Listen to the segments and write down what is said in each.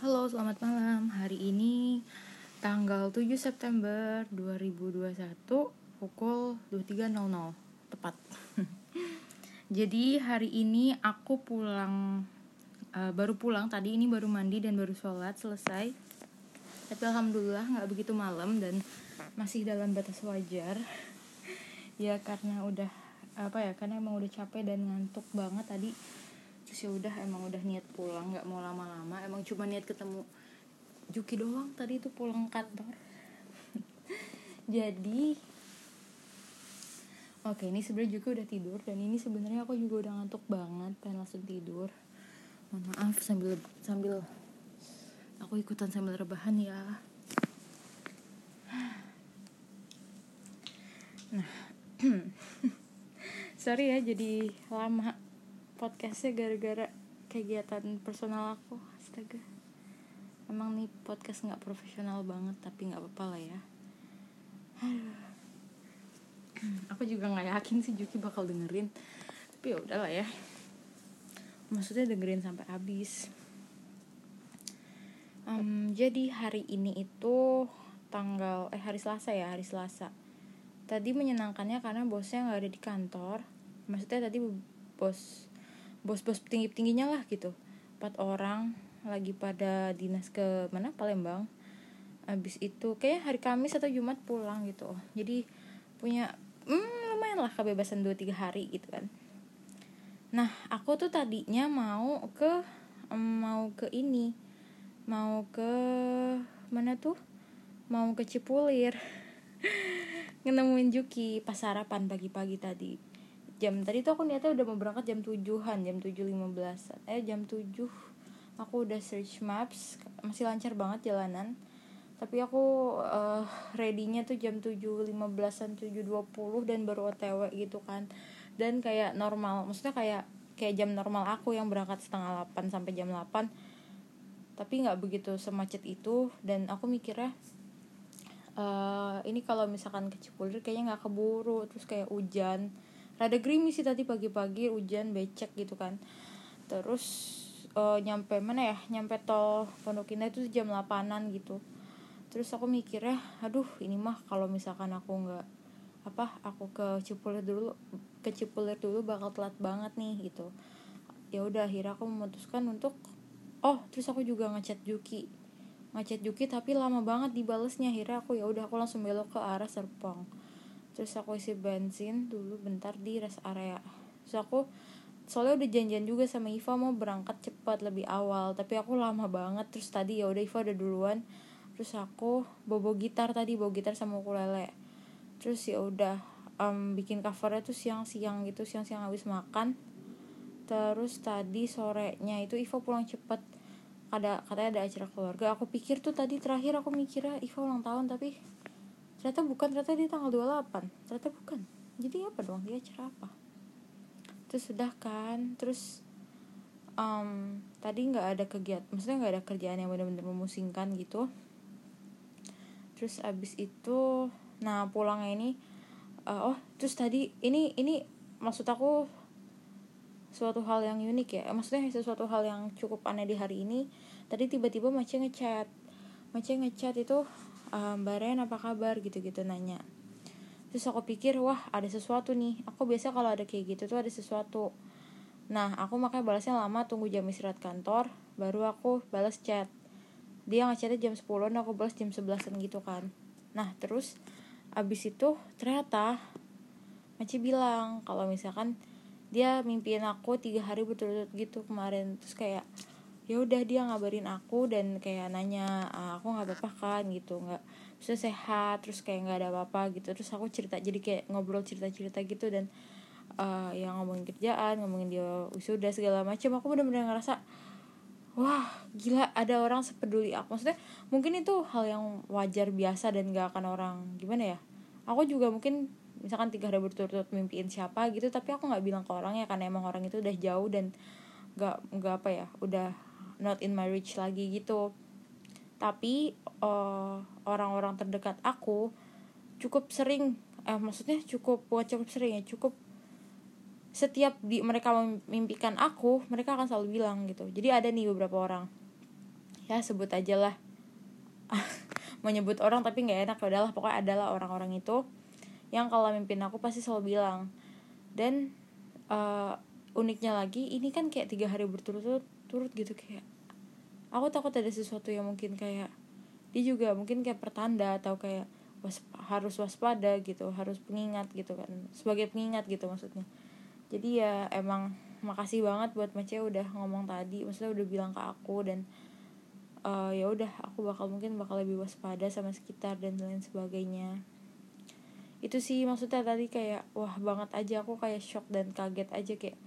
Halo, selamat malam. Hari ini tanggal 7 September 2021 pukul 23.00 tepat. Jadi hari ini aku pulang uh, baru pulang tadi ini baru mandi dan baru sholat selesai. Tapi alhamdulillah nggak begitu malam dan masih dalam batas wajar. ya karena udah apa ya karena emang udah capek dan ngantuk banget tadi terus ya udah emang udah niat pulang nggak mau lama-lama emang cuma niat ketemu Juki doang tadi itu pulang kantor. Jadi oke ini sebenarnya Juki udah tidur dan ini sebenarnya aku juga udah ngantuk banget pengen langsung tidur. Mohon maaf sambil sambil aku ikutan sambil rebahan ya. Nah sorry ya jadi lama podcastnya gara-gara kegiatan personal aku astaga. Emang nih podcast nggak profesional banget tapi nggak apa-apa lah ya. Aku juga nggak yakin sih Juki bakal dengerin. Tapi ya udahlah ya. Maksudnya dengerin sampai habis. Um, jadi hari ini itu tanggal eh hari Selasa ya hari Selasa. Tadi menyenangkannya karena bosnya nggak ada di kantor. Maksudnya tadi bos bos-bos tinggi-tingginya lah gitu. Empat orang lagi pada dinas ke mana? Palembang. Abis itu kayak hari Kamis atau Jumat pulang gitu. Jadi punya hmm, lumayan lah kebebasan dua tiga hari gitu kan. Nah aku tuh tadinya mau ke mau ke ini. Mau ke mana tuh? Mau ke Cipulir. Ngenemuin Juki pas sarapan pagi-pagi tadi jam. Tadi tuh aku niatnya udah mau berangkat jam tujuhan jam tujuh lima belas eh jam tujuh. Aku udah search maps masih lancar banget jalanan. Tapi aku uh, readynya tuh jam tujuh dua puluh dan baru otw gitu kan. Dan kayak normal maksudnya kayak kayak jam normal aku yang berangkat setengah delapan sampai jam delapan. Tapi nggak begitu semacet itu. Dan aku mikirnya uh, ini kalau misalkan ke Cipulir kayaknya nggak keburu. Terus kayak hujan rada gerimis sih tadi pagi-pagi hujan becek gitu kan. Terus uh, nyampe mana ya? Nyampe tol Pondok Indah itu jam 8an gitu. Terus aku mikirnya aduh ini mah kalau misalkan aku nggak apa aku ke Cipulir dulu ke Cipulir dulu bakal telat banget nih gitu. Ya udah akhirnya aku memutuskan untuk oh terus aku juga ngechat Juki. Ngechat Juki tapi lama banget dibalesnya akhirnya aku ya udah aku langsung belok ke arah Serpong terus aku isi bensin dulu bentar di rest area. Terus aku soalnya udah janjian juga sama Iva mau berangkat cepat lebih awal tapi aku lama banget. Terus tadi ya udah Iva udah duluan. Terus aku bobo gitar tadi bawa gitar sama ukulele. Terus ya udah um, bikin covernya tuh siang-siang gitu siang-siang habis makan. Terus tadi sorenya itu Iva pulang cepet ada katanya ada acara keluarga. Aku pikir tuh tadi terakhir aku mikirnya Iva ulang tahun tapi ternyata bukan ternyata dia tanggal 28 ternyata bukan. Jadi apa dong? Dia acara apa? Terus sudah kan? Terus um, tadi nggak ada kegiatan maksudnya nggak ada kerjaan yang benar-benar memusingkan gitu. Terus abis itu nah pulangnya ini uh, oh terus tadi ini ini maksud aku suatu hal yang unik ya. Maksudnya sesuatu hal yang cukup aneh di hari ini. Tadi tiba-tiba Mace ngechat. Mace ngechat itu um, Mbak Ren apa kabar? Gitu-gitu nanya. Terus aku pikir wah ada sesuatu nih. Aku biasa kalau ada kayak gitu tuh ada sesuatu. Nah aku makanya balasnya lama tunggu jam istirahat kantor baru aku balas chat. Dia ngechatnya jam 10 dan aku balas jam 11 gitu kan. Nah terus abis itu ternyata Maci bilang kalau misalkan dia mimpiin aku tiga hari berturut-turut gitu kemarin. Terus kayak ya udah dia ngabarin aku dan kayak nanya ah, aku nggak apa-apa kan? Gitu nggak bisa sehat? Terus kayak nggak ada apa-apa gitu. Terus aku cerita jadi kayak ngobrol cerita-cerita gitu dan uh, yang ngomongin kerjaan ngomongin dia wisuda segala macam aku bener-bener ngerasa wah gila ada orang sepeduli aku. Maksudnya mungkin itu hal yang wajar biasa dan gak akan orang gimana ya aku juga mungkin misalkan tiga hari berturut-turut mimpiin siapa gitu tapi aku nggak bilang ke orang ya karena emang orang itu udah jauh dan nggak nggak apa ya udah not in my reach lagi gitu. Tapi eh, orang-orang terdekat aku cukup sering eh maksudnya cukup buat cukup sering ya cukup setiap di mereka memimpikan aku mereka akan selalu bilang gitu. Jadi ada nih beberapa orang. Ya sebut aja lah. Menyebut orang tapi nggak enak ya udahlah pokoknya adalah orang-orang itu yang kalau mimpin aku pasti selalu bilang. Dan uh, uniknya lagi ini kan kayak tiga hari berturut-turut turut gitu kayak aku takut ada sesuatu yang mungkin kayak dia juga mungkin kayak pertanda atau kayak was, harus waspada gitu harus pengingat gitu kan sebagai pengingat gitu maksudnya. Jadi ya emang makasih banget buat Mace udah ngomong tadi maksudnya udah bilang ke aku dan uh, ya udah aku bakal mungkin bakal lebih waspada sama sekitar dan lain sebagainya. Itu sih maksudnya tadi kayak wah banget aja aku kayak shock dan kaget aja kayak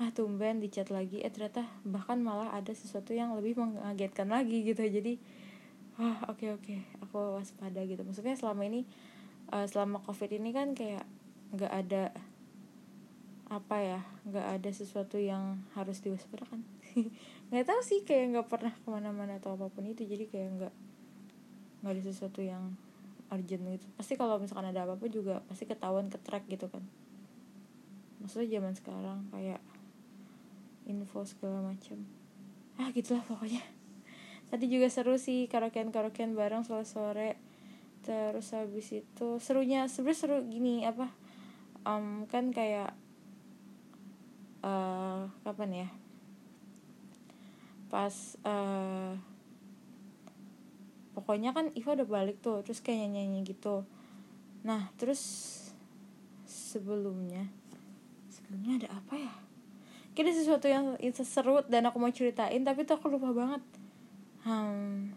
ah tumben dicat lagi. Eh ternyata bahkan malah ada sesuatu yang lebih mengagetkan lagi gitu. Jadi wah oke okay, oke. Okay. aku waspada gitu. Maksudnya selama ini uh, selama covid ini kan kayak nggak ada apa ya nggak ada sesuatu yang harus diwaspadakan. Nggak tahu sih kayak nggak pernah ke mana-mana atau apa pun itu. Jadi kayak nggak nggak ada sesuatu yang urgent gitu. Pasti kalau misalkan ada apa-apa juga pasti ketahuan ke track gitu kan. Maksudnya zaman sekarang kayak info segala macam. Ah gitulah pokoknya. Tadi juga seru sih karaokean karaokean bareng sore sore terus habis itu serunya sebenarnya seru gini apa um, kan kayak uh, kapan ya? Pas uh, pokoknya kan Iva udah balik tuh terus kayak nyanyi nyanyi gitu. Nah terus sebelumnya sebelumnya ada apa ya kira sesuatu yang seru dan aku mau ceritain tapi tuh aku lupa banget. Hmm.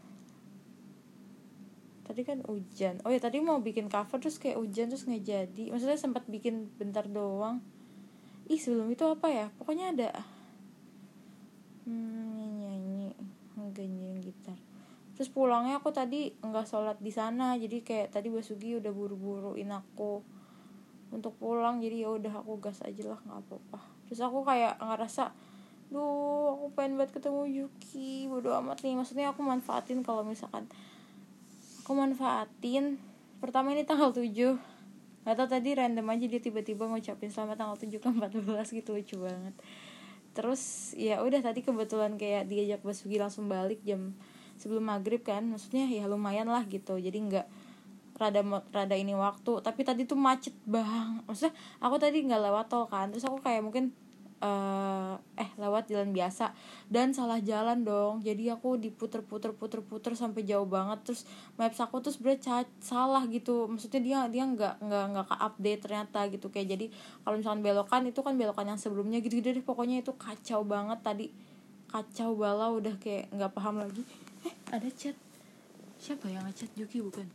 Tadi kan hujan. Oh ya tadi mau bikin cover terus kayak hujan terus nggak jadi. Maksudnya sempat bikin bentar doang. Ih sebelum itu apa ya? Pokoknya ada hmm, nyanyi nyanyi gitar. Terus pulangnya aku tadi nggak sholat di sana jadi kayak tadi Basugi udah buru-buruin aku untuk pulang jadi ya udah aku gas aja lah nggak apa-apa terus aku kayak ngerasa duh aku pengen banget ketemu Yuki bodo amat nih. Maksudnya aku manfaatin kalau misalkan aku manfaatin. Pertama ini tanggal 7 Gak tadi random aja dia tiba-tiba ngucapin selamat tanggal 7 ke 14 gitu lucu banget. Terus ya udah tadi kebetulan kayak diajak Basugi langsung balik jam sebelum maghrib kan. Maksudnya ya lumayan lah gitu. Jadi nggak rada rada ini waktu. Tapi tadi tuh macet bang. Maksudnya aku tadi nggak lewat tol kan. Terus aku kayak mungkin uh, eh lewat jalan biasa. Dan salah jalan dong. Jadi aku diputer puter puter puter sampai jauh banget. Terus maps aku tuh sebenernya salah gitu. Maksudnya dia dia nggak nggak nggak update ternyata gitu. Kayak jadi kalau misalnya belokan itu kan belokan yang sebelumnya gitu gitu deh. Pokoknya itu kacau banget tadi. Kacau balau udah kayak nggak paham lagi. Eh ada chat. Siapa yang ngechat? Juki bukan?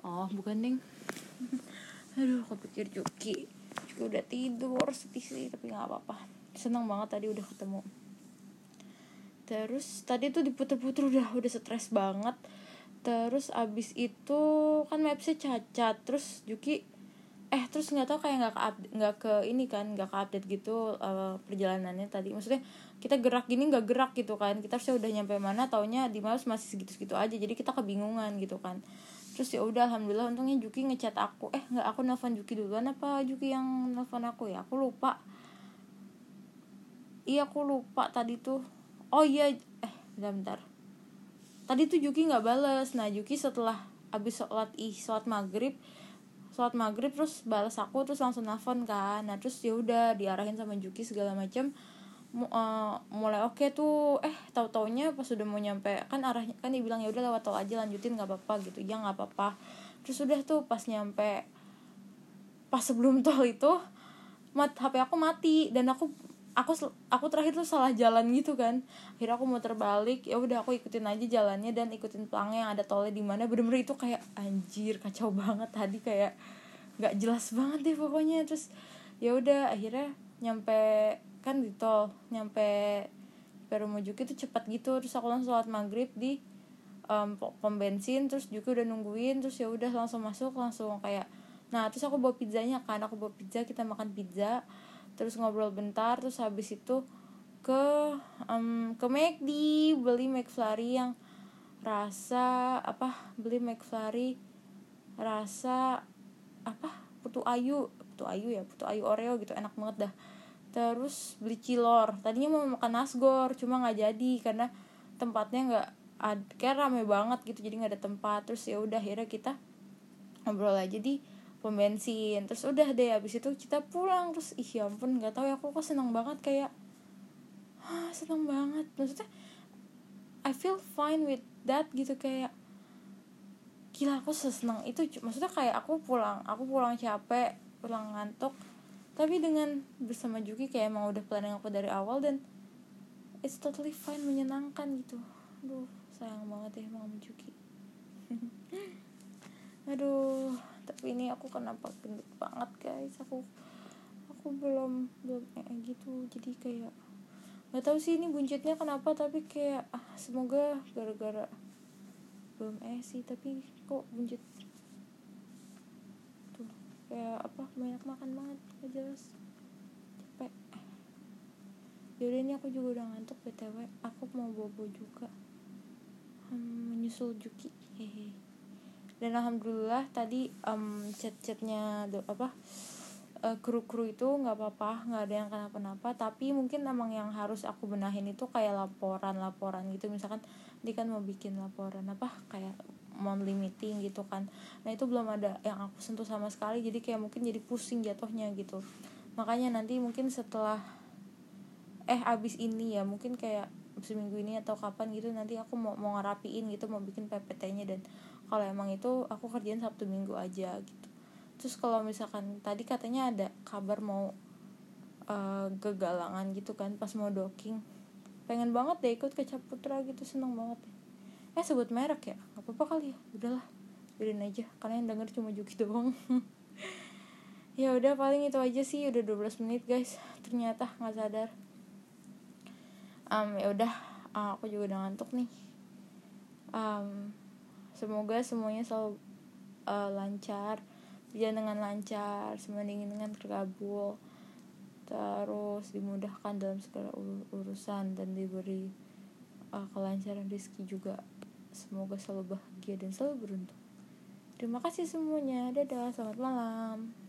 Oh bukan neng aduh kepikir Juki Juki udah tidur sedih sih tapi nggak apa-apa. Senang banget tadi udah ketemu. Terus tadi tuh diputer-puter udah udah stres banget. Terus abis itu kan mapsnya cacat terus Juki eh terus nggak tahu kayak nggak ke nggak ke ini kan nggak ke update gitu uh, perjalanannya tadi. Maksudnya kita gerak gini nggak gerak gitu kan kita harusnya udah nyampe mana taunya di mouse masih segitu segitu aja jadi kita kebingungan gitu kan terus ya udah alhamdulillah. Untungnya Juki ngechat aku. Eh nggak aku nelfon Juki duluan apa Juki yang nelfon aku ya? Aku lupa. Iya aku lupa tadi tuh. Oh iya eh bentar bentar. Tadi tuh Juki nggak bales. Nah Juki setelah abis sholat ih sholat maghrib sholat maghrib terus balas aku terus langsung nelfon kan. Nah terus ya udah diarahin sama Juki segala macam uh, mulai oke okay tuh. Eh tahu taunya pas udah mau nyampe kan arahnya kan dibilang ya udah lewat tol aja lanjutin nggak apa-apa gitu. Ya nggak apa-apa. Terus udah tuh pas nyampe pas sebelum tol itu mat HP aku mati dan aku aku aku terakhir tuh salah jalan gitu kan. Akhirnya aku mau terbalik ya udah aku ikutin aja jalannya dan ikutin pelangnya yang ada tolnya di mana. Bener-bener itu kayak anjir kacau banget tadi kayak nggak jelas banget deh pokoknya. Terus ya udah akhirnya nyampe kan di tol nyampe Perumajuki tuh cepat gitu. Terus aku langsung sholat maghrib di um, pom bensin terus juga udah nungguin terus ya udah langsung masuk langsung kayak nah terus aku bawa pizzanya kan. Aku bawa pizza kita makan pizza terus ngobrol bentar terus habis itu ke um, ke McD beli McFlurry yang rasa apa beli McFlurry rasa apa putu ayu putu ayu ya putu ayu Oreo gitu enak banget dah terus beli cilor. Tadinya mau makan nasgor cuma nggak jadi karena tempatnya nggak kayak rame banget gitu jadi nggak ada tempat. Terus ya udah akhirnya kita ngobrol aja di pom bensin. Terus udah deh abis itu kita pulang. Terus ih ya ampun nggak tahu ya aku kok seneng banget kayak ah seneng banget. Maksudnya I feel fine with that gitu kayak gila aku seseneng itu. Maksudnya kayak aku pulang aku pulang capek pulang ngantuk tapi dengan bersama Juki kayak emang udah planning aku dari awal dan it's totally fine menyenangkan gitu. Aduh sayang banget ya emang Juki. Aduh tapi ini aku kenapa gendut banget guys. Aku aku belum belum eh gitu. Jadi kayak nggak tahu sih ini buncitnya kenapa tapi kayak ah semoga gara-gara belum eh sih. Tapi kok buncit kayak apa banyak makan banget gak jelas. Capek. Yaudah ini aku juga udah ngantuk btw aku mau bobo juga. Hmm, menyusul Juki. Hehe. Dan alhamdulillah tadi um, chat-chatnya apa uh, kru-kru itu nggak apa-apa nggak ada yang kenapa-napa. Tapi mungkin emang yang harus aku benahin itu kayak laporan-laporan gitu. Misalkan dia kan mau bikin laporan apa kayak monthly meeting gitu kan. Nah itu belum ada yang aku sentuh sama sekali jadi kayak mungkin jadi pusing jatuhnya gitu. Makanya nanti mungkin setelah eh abis ini ya mungkin kayak seminggu ini atau kapan gitu nanti aku mau mau ngerapiin gitu mau bikin PPT-nya dan kalau emang itu aku kerjain Sabtu Minggu aja gitu. Terus kalau misalkan tadi katanya ada kabar mau uh, kegalangan gitu kan pas mau docking. Pengen banget deh ikut ke Caputra gitu seneng banget eh sebut merek ya apa-apa kali ya? Udahlah biarin aja. Karena yang denger cuma Juki doang. Ya udah paling itu aja sih. Udah 12 menit guys. Ternyata nggak sadar. Um, ya udah. Uh, aku juga udah ngantuk nih. Um, semoga semuanya selalu uh, lancar. Berjalan dengan lancar semua dengan terkabul. Terus dimudahkan dalam segala urusan dan diberi uh, kelancaran rezeki juga semoga selalu bahagia dan selalu beruntung. Terima kasih semuanya. Dadah selamat malam